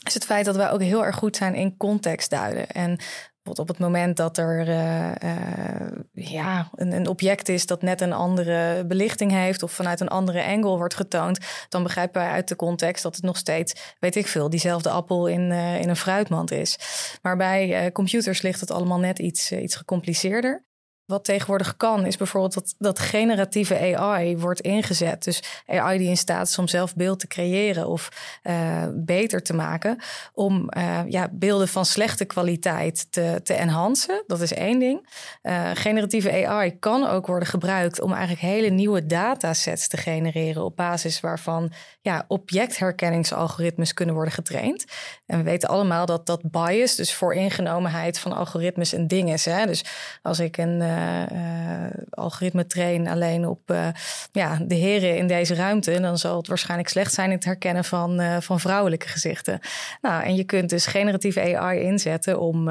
is het feit dat wij ook heel erg goed zijn in context duiden. En op het moment dat er uh, uh, ja, een, een, object is dat net een andere belichting heeft of vanuit een andere angle wordt getoond, dan begrijpen wij uit de context dat het nog steeds, weet ik veel, diezelfde appel in, uh, in een fruitmand is. Maar bij computers ligt het allemaal net iets, iets gecompliceerder. Wat tegenwoordig kan, is bijvoorbeeld dat, dat generatieve AI wordt ingezet. Dus AI die in staat is om zelf beeld te creëren of uh, beter te maken. Om uh, ja, beelden van slechte kwaliteit te, te enhancen. Dat is één ding. Uh, generatieve AI kan ook worden gebruikt om eigenlijk hele nieuwe datasets te genereren. Op basis waarvan ja, objectherkenningsalgoritmes kunnen worden getraind. En we weten allemaal dat dat bias, dus vooringenomenheid van algoritmes, een ding is. Hè? Dus als ik een algoritme train alleen op uh, ja, de heren in deze ruimte, dan zal het waarschijnlijk slecht zijn in het herkennen van, van vrouwelijke gezichten. Nou, en je kunt dus generatieve AI inzetten om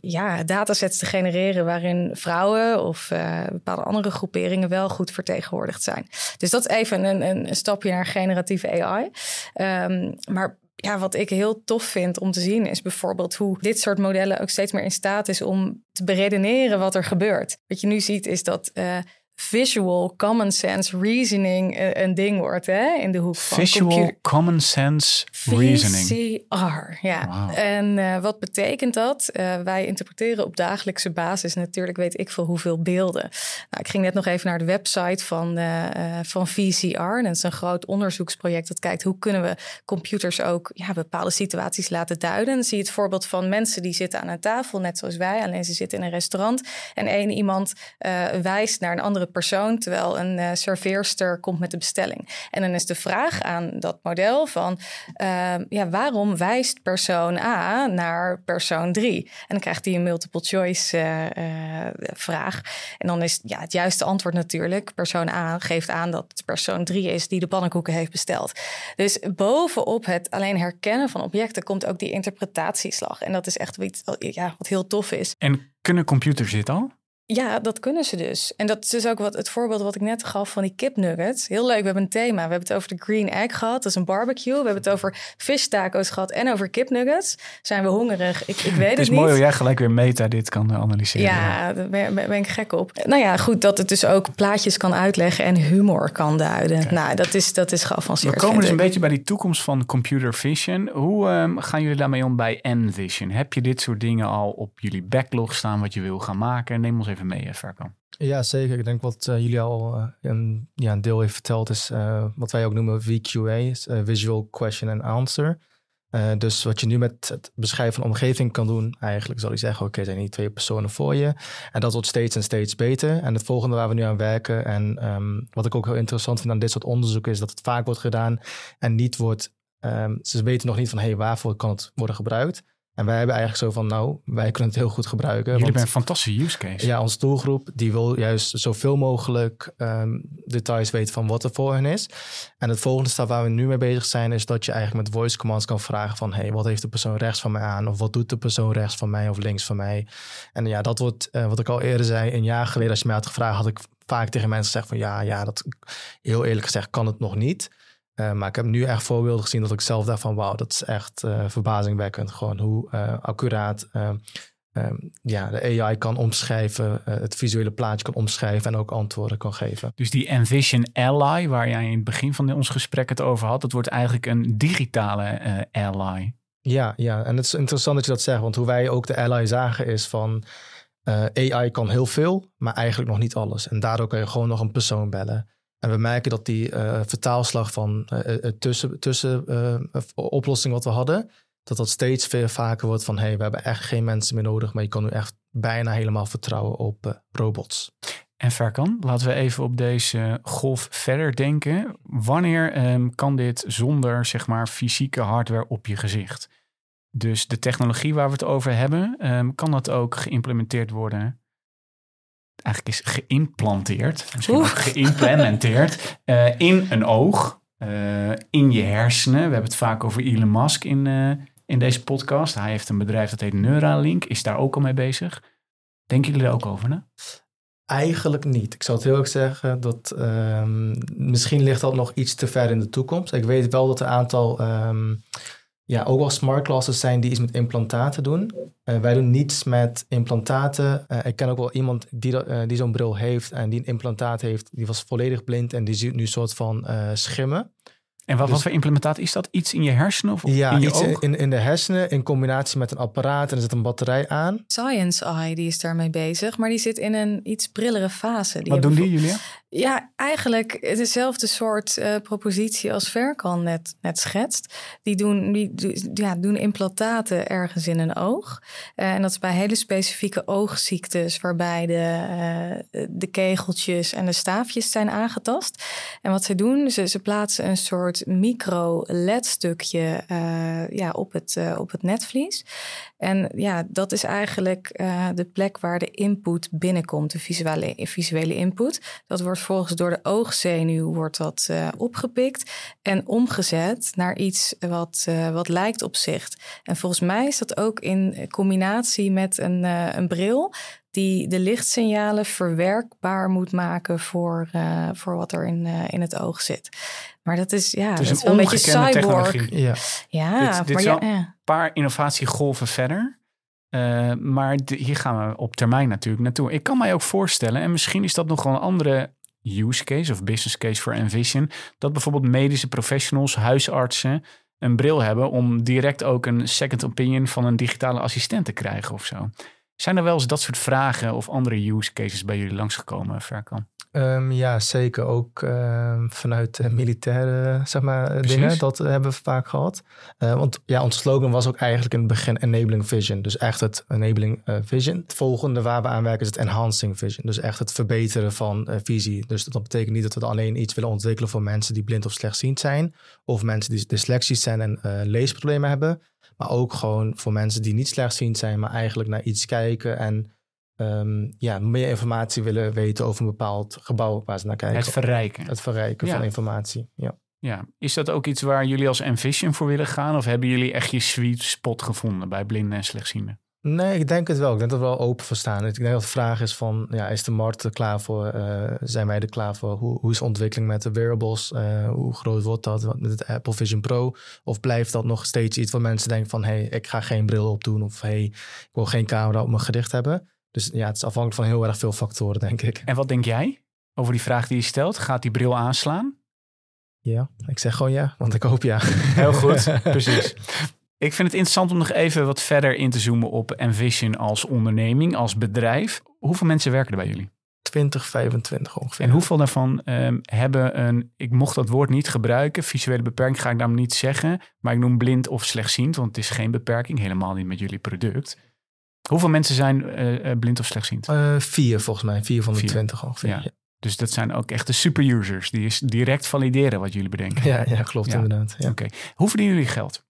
ja, datasets te genereren waarin vrouwen of bepaalde andere groeperingen wel goed vertegenwoordigd zijn. Dus dat is even een, een stapje naar generatieve AI. Um, maar ja, wat ik heel tof vind om te zien is bijvoorbeeld hoe dit soort modellen ook steeds meer in staat is om te beredeneren wat er gebeurt. Wat je nu ziet is dat uh, visual common sense reasoning eh, een ding wordt hè, in de hoek van Visual computer. common sense reasoning. VCR, ja. Wow. En uh, wat betekent dat? Uh, wij interpreteren op dagelijkse basis natuurlijk weet ik veel hoeveel beelden. Nou, ik ging net nog even naar de website van, van VCR. Dat is een groot onderzoeksproject dat kijkt hoe kunnen we computers ook ja, bepaalde situaties laten duiden. Dan zie je het voorbeeld van mensen die zitten aan een tafel, net zoals wij, alleen ze zitten in een restaurant. En één iemand wijst naar een andere persoon, terwijl een uh, serveerster komt met de bestelling. En dan is de vraag aan dat model van, uh, ja, waarom wijst persoon A naar persoon 3? En dan krijgt hij een multiple choice uh, vraag. En dan is ja, het juiste antwoord natuurlijk, persoon A geeft aan dat het persoon 3 is die de pannenkoeken heeft besteld. Dus bovenop het alleen herkennen van objecten komt ook die interpretatieslag. En dat is echt iets ja, wat heel tof is. En kunnen computers dit al? Ja, dat kunnen ze dus. En dat is dus ook wat, het voorbeeld wat ik net gaf van die kipnuggets. Heel leuk, we hebben een thema. We hebben het over de green egg gehad, dat is een barbecue. We hebben het over fish taco's gehad en over kipnuggets. Zijn we hongerig? Ik, ik weet het, Het is niet. mooi hoe jij gelijk weer meta dit kan analyseren. Ja, daar ben, ik gek op. Nou ja, goed, dat het dus ook plaatjes kan uitleggen en humor kan duiden. Nou, dat is, dat is geavanceerd. We komen dus een beetje bij die toekomst van computer vision. Hoe ehm, gaan jullie daarmee om bij Envision? Heb je dit soort dingen al op jullie backlog staan wat je wil gaan maken? Neem ons even mee, eh. Ja, zeker. Ik denk wat eh, jullie al eh, een, ja, een deel heeft verteld is wat wij ook noemen VQA, is, Visual Question and Answer. Dus wat je nu met het beschrijven van de omgeving kan doen, eigenlijk zal je zeggen, oké, er zijn hier twee personen voor je. En dat wordt steeds en steeds beter. En het volgende waar we nu aan werken, en ehm, wat ik ook heel interessant vind aan dit soort onderzoek, is dat het vaak wordt gedaan en niet wordt, ehm, ze weten nog niet van, hé, hey, waarvoor kan het worden gebruikt? En wij hebben eigenlijk zo van, nou, wij kunnen het heel goed gebruiken. Jullie hebben een fantastische use case. ja, onze doelgroep die wil juist zoveel mogelijk ehm, details weten van wat er voor hen is. En het volgende stap waar we nu mee bezig zijn, is dat je eigenlijk met voice commands kan vragen van hey, wat heeft de persoon rechts van mij aan? Of wat doet de persoon rechts van mij of links van mij? En ja, dat wordt, eh, wat ik al eerder zei, een jaar geleden als je mij had gevraagd, had ik vaak tegen mensen gezegd van ja, ja, dat heel eerlijk gezegd kan het nog niet. Eh, maar ik heb nu echt voorbeelden gezien dat ik zelf dacht van wauw, dat is echt eh, verbazingwekkend. Gewoon hoe eh, accuraat eh, ehm, ja, de AI kan omschrijven, het visuele plaatje kan omschrijven en ook antwoorden kan geven. Dus die Envision Ally, waar jij in het begin van ons gesprek het over had, dat wordt eigenlijk een digitale ally. Ja, ja, en het is interessant dat je dat zegt, want hoe wij ook de ally zagen is van AI kan heel veel, maar eigenlijk nog niet alles. En daardoor kan je gewoon nog een persoon bellen. En we merken dat die eh, vertaalslag van het tussen, tussen oplossing wat we hadden, dat dat steeds veel vaker wordt van hey, we hebben echt geen mensen meer nodig, maar je kan nu echt bijna helemaal vertrouwen op robots. En Verkan, laten we even op deze golf verder denken. Wanneer ehm, kan dit zonder zeg maar fysieke hardware op je gezicht? Dus de technologie waar we het over hebben, ehm, kan dat ook geïmplementeerd worden? Eigenlijk is geïmplanteerd, misschien ook geïmplementeerd eh, in een oog, eh, in je hersenen. We hebben het vaak over Elon Musk in, eh, in deze podcast. Hij heeft een bedrijf dat heet Neuralink, is daar ook al mee bezig. Denken jullie er ook over, ne? Eigenlijk niet. Ik zou het heel erg zeggen dat ehm, misschien ligt dat nog iets te ver in de toekomst. Ik weet wel dat een aantal, ehm, ja, ook wel smart classes zijn die iets met implantaten doen. Eh, wij doen niets met implantaten. Eh, ik ken ook wel iemand die, eh, die zo'n bril heeft en die een implantaat heeft. Die was volledig blind en die ziet nu een soort van eh, schimmen. En wat, Dus- wat voor implementaat is dat? Iets in je hersenen of Ja, in je iets oog? in, in, de hersenen in combinatie met een apparaat en er zit een batterij aan. Science Eye, die is daarmee bezig, maar die zit in een iets prillere fase. Die Wat doen die, Julia? Ja, eigenlijk dezelfde soort eh, propositie als Verkan net, net schetst. Die, doen, die ja, doen implantaten ergens in een oog. Eh, en dat is bij hele specifieke oogziektes, waarbij de, eh, de kegeltjes en de staafjes zijn aangetast. En wat ze doen, ze, ze plaatsen een soort micro-LED-stukje ja, op, het, op het netvlies. En ja, dat is eigenlijk de plek waar de input binnenkomt, de visuele, visuele input. Dat wordt volgens door de oogzenuw wordt dat, eh, opgepikt en omgezet naar iets wat, eh, wat lijkt op zicht. En volgens mij is dat ook in combinatie met een, eh, een bril die de lichtsignalen verwerkbaar moet maken voor, eh, voor wat er in, eh, in het oog zit. Maar dat is, ja, Het is dat is een wel een beetje ongekende cyborg. technologie. Ja. Ja, Dit- dit maar is ja, wel- ja. Een paar innovatiegolven verder. Eh, maar hier gaan we op termijn natuurlijk naartoe. Ik kan mij ook voorstellen, en misschien is dat nog wel een andere use case of business case voor Envision, dat bijvoorbeeld medische professionals, huisartsen, een bril hebben om direct ook een second opinion van een digitale assistent te krijgen of zo. Zijn er wel eens dat soort vragen of andere use cases bij jullie langsgekomen, Verkan? Ehm, ja, zeker. Ook ehm, vanuit eh, militaire zeg maar, eh, Precies. dingen. Dat hebben we vaak gehad. Eh, want ja, ons slogan was ook eigenlijk in het begin Enabling Vision. Dus echt het Enabling eh, Vision. Het volgende waar we aan werken is het Enhancing Vision. Dus echt het verbeteren van eh, visie. Dus dat betekent niet dat we alleen iets willen ontwikkelen voor mensen die blind of slechtziend zijn. Of mensen die dyslexisch zijn en eh, leesproblemen hebben. Maar ook gewoon voor mensen die niet slechtziend zijn, maar eigenlijk naar iets kijken en ehm, ja, meer informatie willen weten over een bepaald gebouw waar ze naar kijken. Het verrijken. Het verrijken Ja. van informatie. Ja. Ja, is dat ook iets waar jullie als Envision voor willen gaan? Of hebben jullie echt je sweet spot gevonden bij blinden en slechtzienden? Nee, ik denk het wel. Ik denk dat we wel open voor staan. Ik denk dat de vraag is van, ja, is de markt er klaar voor? Eh, zijn wij er klaar voor? Hoe, hoe is de ontwikkeling met de wearables? Eh, hoe groot wordt dat met het Apple Vision Pro? Of blijft dat nog steeds iets waar mensen denken van, hey, ik ga geen bril opdoen of hey, ik wil geen camera op mijn gericht hebben? Dus ja, het is afhankelijk van heel erg veel factoren, denk ik. En wat denk jij over die vraag die je stelt? Gaat die bril aanslaan? Ja, ik zeg gewoon ja, want ik hoop ja. Heel goed, precies. Ik vind het interessant om nog even wat verder in te zoomen op Envision als onderneming, als bedrijf. Hoeveel mensen werken er bij jullie? 20, 25 ongeveer. En hoeveel daarvan ehm, hebben een, ik mocht dat woord niet gebruiken, visuele beperking ga ik daarom niet zeggen, maar ik noem blind of slechtziend, want het is geen beperking, helemaal niet met jullie product. Hoeveel mensen zijn eh, eh, blind of slechtziend? Eh, vier volgens mij, vier van de Vier. 20 ongeveer. Ja. Ja, Dus dat zijn ook echte superusers die is direct valideren wat jullie bedenken. ja, ja, klopt inderdaad. Ja. Oké. Hoe verdienen jullie geld?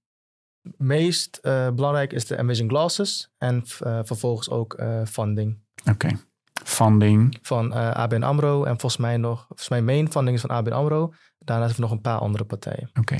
meest belangrijk is de Envision Glasses en vervolgens ook funding Oké. Funding. van ABN AMRO en volgens mij nog, volgens mij main funding is van ABN AMRO. Daarna hebben we nog een paar andere partijen. Oké.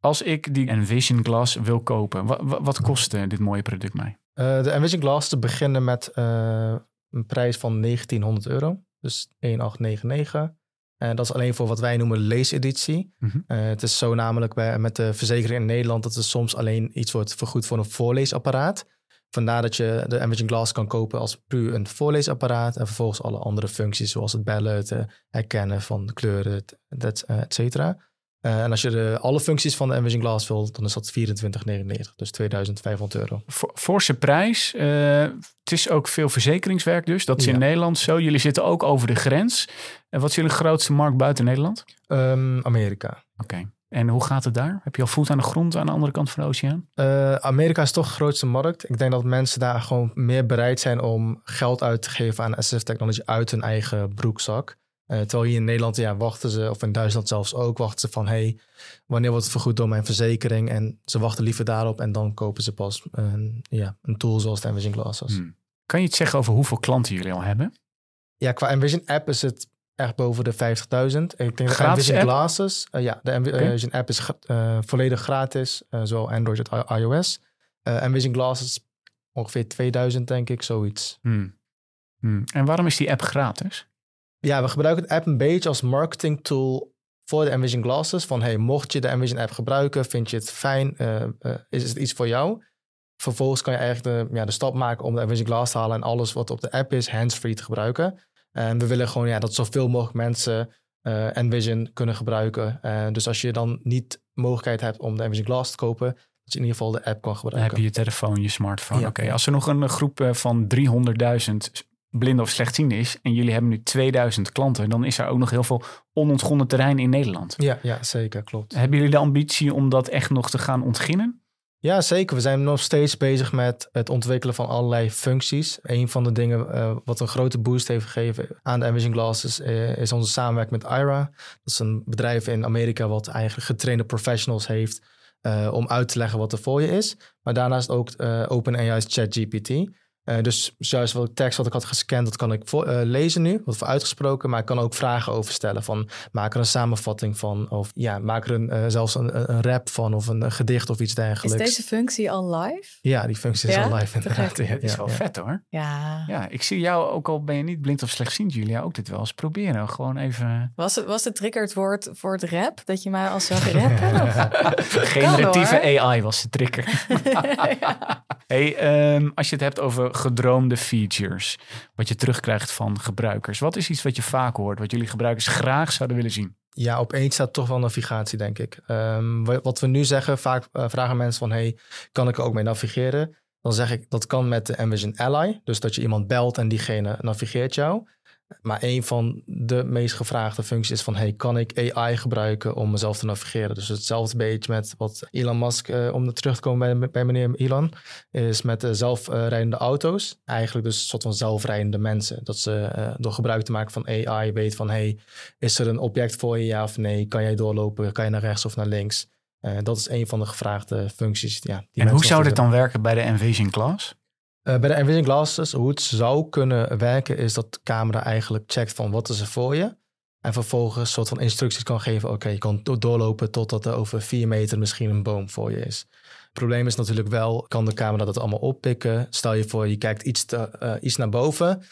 Als ik die Envision Glass wil kopen, wat, wat kost dit mooie product mij? Eh, de Envision Glasses beginnen met eh, een prijs van 1900 euro, dus 1899. En dat is alleen voor wat wij noemen leeseditie. Mhm. Eh, het is zo namelijk bij, met de verzekering in Nederland dat er soms alleen iets wordt vergoed voor een voorleesapparaat. Vandaar dat je de Envision Glass kan kopen als puur een voorleesapparaat. En vervolgens alle andere functies zoals het bellen, het eh, herkennen van kleuren, eh, et cetera. Eh, en als je de, alle functies van de Envision Glass wil, dan is dat 24,99. Dus 2500 euro. Voor, forse prijs. Eh, het is ook veel verzekeringswerk dus. Dat is in Ja. Nederland zo. Jullie zitten ook over de grens. En wat is jullie grootste markt buiten Nederland? Ehm, Amerika. Oké. En hoe gaat het daar? Heb je al voet aan de grond aan de andere kant van de oceaan? Eh, Amerika is toch de grootste markt. Ik denk dat mensen daar gewoon meer bereid zijn om geld uit te geven aan assistive technology uit hun eigen broekzak. Eh, terwijl hier in Nederland, ja, wachten ze, of in Duitsland zelfs ook, wachten ze van, hey, wanneer wordt het vergoed door mijn verzekering? En ze wachten liever daarop en dan kopen ze pas een, ja, een tool zoals de Envision Glasses. Hmm. Kan je iets zeggen over hoeveel klanten jullie al hebben? Ja, qua Envision app is het echt boven de 50.000. En Ik denk dat Gratis Envision app? Glasses, eh, ja, de. Envision app is eh, volledig gratis, zowel Android als iOS. Envision Glasses ongeveer 2000 denk ik, zoiets. Hmm. Hmm. En waarom is die app gratis? Ja, we gebruiken de app een beetje als marketing tool voor de Envision Glasses. Van hey, mocht je de Envision app gebruiken, vind je het fijn, eh, eh, is het iets voor jou? Vervolgens kan je eigenlijk de, ja, de stap maken om de Envision Glass te halen en alles wat op de app is, hands-free te gebruiken. En we willen gewoon ja, dat zoveel mogelijk mensen eh Envision kunnen gebruiken. Dus als je dan niet mogelijkheid hebt om de Envision Glass te kopen, dat je in ieder geval de app kan Dan gebruiken. heb je je telefoon, je smartphone. Ja. Oké, als er nog een groep van 300.000 blinden of slechtzienden is... en jullie hebben nu 2000 klanten... dan is er ook nog heel veel onontgonnen terrein in Nederland. Ja, ja, zeker, klopt. Hebben jullie de ambitie om dat echt nog te gaan ontginnen? Ja, zeker. We zijn nog steeds bezig met het ontwikkelen van allerlei functies. Een van de dingen eh, wat een grote boost heeft gegeven aan de Envision Glasses eh, is onze samenwerking met IRA. Dat is een bedrijf in Amerika wat eigenlijk getrainde professionals heeft eh, om uit te leggen wat er voor je is. Maar daarnaast ook OpenAI's ChatGPT. Eh, dus juist wat tekst wat ik had gescand, dat kan ik voor, eh, lezen nu, wat voor uitgesproken, maar ik kan ook vragen over stellen van maak er een samenvatting van of ja, maak er een, eh, zelfs een, een- rap van of een, een gedicht of iets Is dergelijks. deze functie al live? Ja, die functie is al live inderdaad. gek. Ja, Dat is ja, wel ja. vet hoor. Ja. Ja, ik zie jou, ook al ben je niet blind of slechtziend, Julia, ook dit wel eens proberen. Gewoon even... Was het, was de trigger het woord voor het rap? Dat je mij al zag rappen? Generatieve. AI was de trigger. Ja. Hey, ehm, als je het hebt over gedroomde features, wat je terugkrijgt van gebruikers, wat is iets wat je vaak hoort, wat jullie gebruikers graag zouden willen zien? Ja, op één staat toch wel navigatie, denk ik. Ehm, wa- wat we nu zeggen, vaak eh, vragen mensen van... hey, kan ik er ook mee navigeren? Dan zeg ik, dat kan met de Envision Ally. Dus dat je iemand belt en diegene navigeert jou. Maar een van de meest gevraagde functies is van... hey, kan ik AI gebruiken om mezelf te navigeren? Dus hetzelfde beetje met wat Elon Musk... eh, om terug te komen bij, bij meneer Elon... is met de zelfrijdende auto's. Eigenlijk dus een soort van zelfrijdende mensen. Dat ze eh, door gebruik te maken van AI weet van... hey, is er een object voor je, ja of nee? Kan jij doorlopen? Kan je naar rechts of naar links? Eh, dat is een van de gevraagde functies. Ja, die en hoe zou dit dan werken bij de Envision Class? Eh, bij de Envision Glasses, hoe het zou kunnen werken, is dat de camera eigenlijk checkt van wat is er voor je. En vervolgens een soort van instructies kan geven. Oké, je kan do- doorlopen totdat er over vier meter misschien een boom voor je is. probleem is natuurlijk wel, kan de camera dat allemaal oppikken? Stel je voor, je kijkt iets, eh, iets naar boven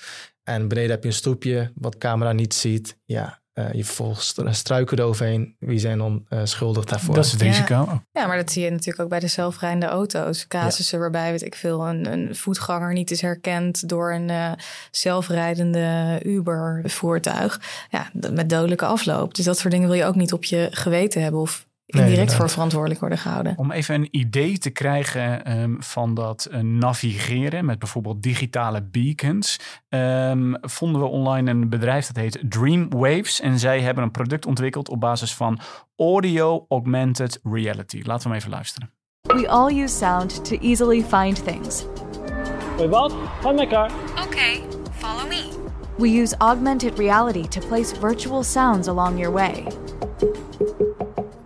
en beneden heb je een stoepje wat de camera niet ziet. Ja, eh, je volgt struiken eroverheen. Wie zijn dan eh, schuldig daarvoor? Dat is het Ja. risico. Ja, maar dat zie je natuurlijk ook bij de zelfrijdende auto's. Casussen waarbij, weet ik veel, een, een voetganger niet is herkend door een eh, zelfrijdende Uber-voertuig. Ja, met dodelijke afloop. Dus dat soort dingen wil je ook niet op je geweten hebben of indirect inderdaad. voor verantwoordelijk worden gehouden. Om even een idee te krijgen ehm, van dat eh, navigeren met bijvoorbeeld digitale beacons, ehm, vonden we online een bedrijf dat heet Dreamwaves. En zij hebben een product ontwikkeld op basis van audio augmented reality. Laten we hem even luisteren. We all use sound to easily find things. Wait, wat? Ga met elkaar. Okay, follow me. We use augmented reality to place virtual sounds along your way.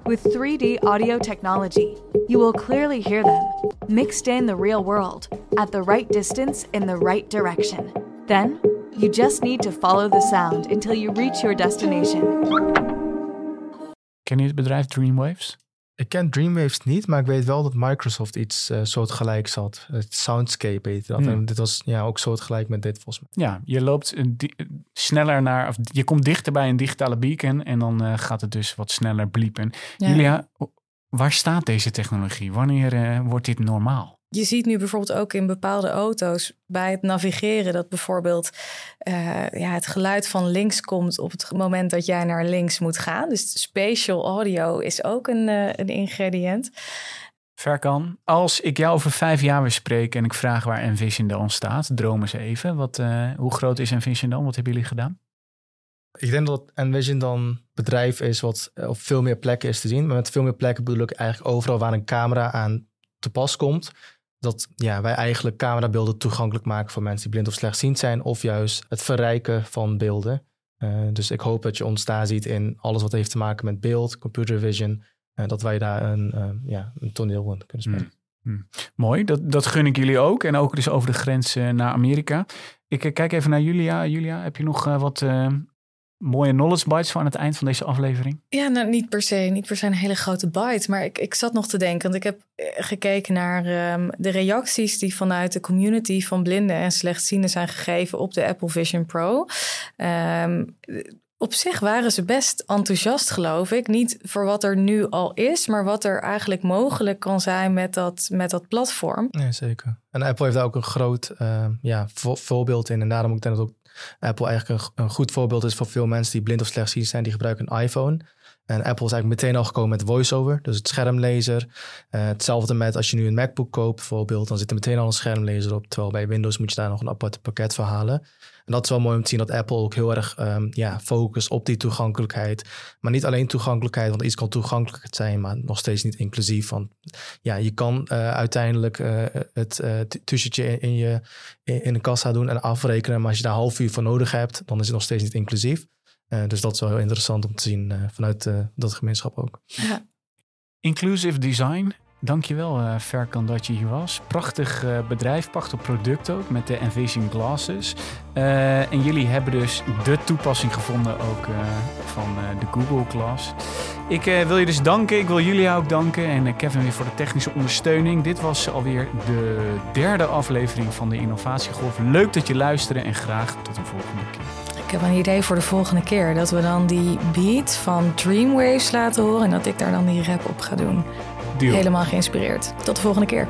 With 3D audio technology, you will clearly hear them, mixed in the real world, at the right distance in the right direction. Then, you just need to follow the sound until you reach your destination. Ken je drive Dreamwaves? Ik ken Dreamwaves niet, maar ik weet wel dat Microsoft iets eh soortgelijks had. Het Soundscape heette dat. Hmm. En dit was ja, ook soortgelijk met dit volgens mij. Ja, je loopt sneller naar, of je komt dichter bij een digitale beacon en dan eh, gaat het dus wat sneller bliepen. Ja. Julia, waar staat deze technologie? Wanneer eh, wordt dit normaal? Je ziet nu bijvoorbeeld ook in bepaalde auto's bij het navigeren dat bijvoorbeeld eh, ja, het geluid van links komt op het moment dat jij naar links moet gaan. Dus spatial audio is ook een, eh, een ingrediënt. Verkan, als ik jou over vijf jaar weer spreek en ik vraag waar Envision dan staat, droom eens even. Wat, eh, hoe groot is Envision dan? Wat hebben jullie gedaan? Ik denk dat Envision dan een bedrijf is wat op veel meer plekken is te zien. Maar met veel meer plekken bedoel ik eigenlijk overal waar een camera aan te pas komt. Dat ja, wij eigenlijk camerabeelden toegankelijk maken voor mensen die blind of slechtziend zijn. Of juist het verrijken van beelden. Eh, dus ik hoop dat je ons daar ziet in alles wat heeft te maken met beeld, computer vision. eh, dat wij daar een, eh, ja, een toneel in kunnen spelen. Mooi, dat, dat gun ik jullie ook. En ook dus over de grens naar Amerika. Ik kijk even naar Julia. Julia, heb je nog wat mooie knowledge bites voor aan het eind van deze aflevering? Ja, nou, niet per se, niet per se een hele grote bite. Maar ik, ik zat nog te denken, want ik heb eh, gekeken naar ehm, de reacties die vanuit de community van blinden en slechtzienden zijn gegeven op de Apple Vision Pro. Ehm, op zich waren ze best enthousiast, geloof ik. Niet voor wat er nu al is, maar wat er eigenlijk mogelijk kan zijn met dat, met dat platform. Ja, zeker. En Apple heeft daar ook een groot eh, ja, vo- voorbeeld in. En daarom ook denk ik dat ook Apple eigenlijk een, een goed voorbeeld is voor veel mensen die blind of slechtziend zijn. Die gebruiken een iPhone. En Apple is eigenlijk meteen al gekomen met voiceover, dus het schermlezer. Eh, hetzelfde met als je nu een MacBook koopt bijvoorbeeld, dan zit er meteen al een schermlezer op. Terwijl bij Windows moet je daar nog een apart pakket voor halen. En dat is wel mooi om te zien dat Apple ook heel erg ehm, ja, focust op die toegankelijkheid. Maar niet alleen toegankelijkheid, want iets kan toegankelijk zijn, maar nog steeds niet inclusief. Want ja, je kan eh, uiteindelijk eh, het t- tussentje in, je in, in een kassa doen en afrekenen. Maar als je daar half uur voor nodig hebt, dan is het nog steeds niet inclusief. Eh, dus dat is wel heel interessant om te zien eh, vanuit eh, dat gemeenschap ook. Ja. Inclusive design. Dankjewel uh, Verkan dat je hier was. Prachtig eh, bedrijf, prachtig product ook met de Envision Glasses. Eh, en jullie hebben dus de toepassing gevonden ook eh, van eh, de Google Glass. Ik eh, wil je dus danken. Ik wil jullie ook danken. En Kevin weer voor de technische ondersteuning. Dit was alweer de derde aflevering van de Innovatiegolf. Leuk dat je luisterde en graag tot een volgende keer. Ik heb een idee voor de volgende keer. Dat we dan die beat van Dreamwaves laten horen. En dat ik daar dan die rap op ga doen. Deal. Helemaal geïnspireerd. Tot de volgende keer.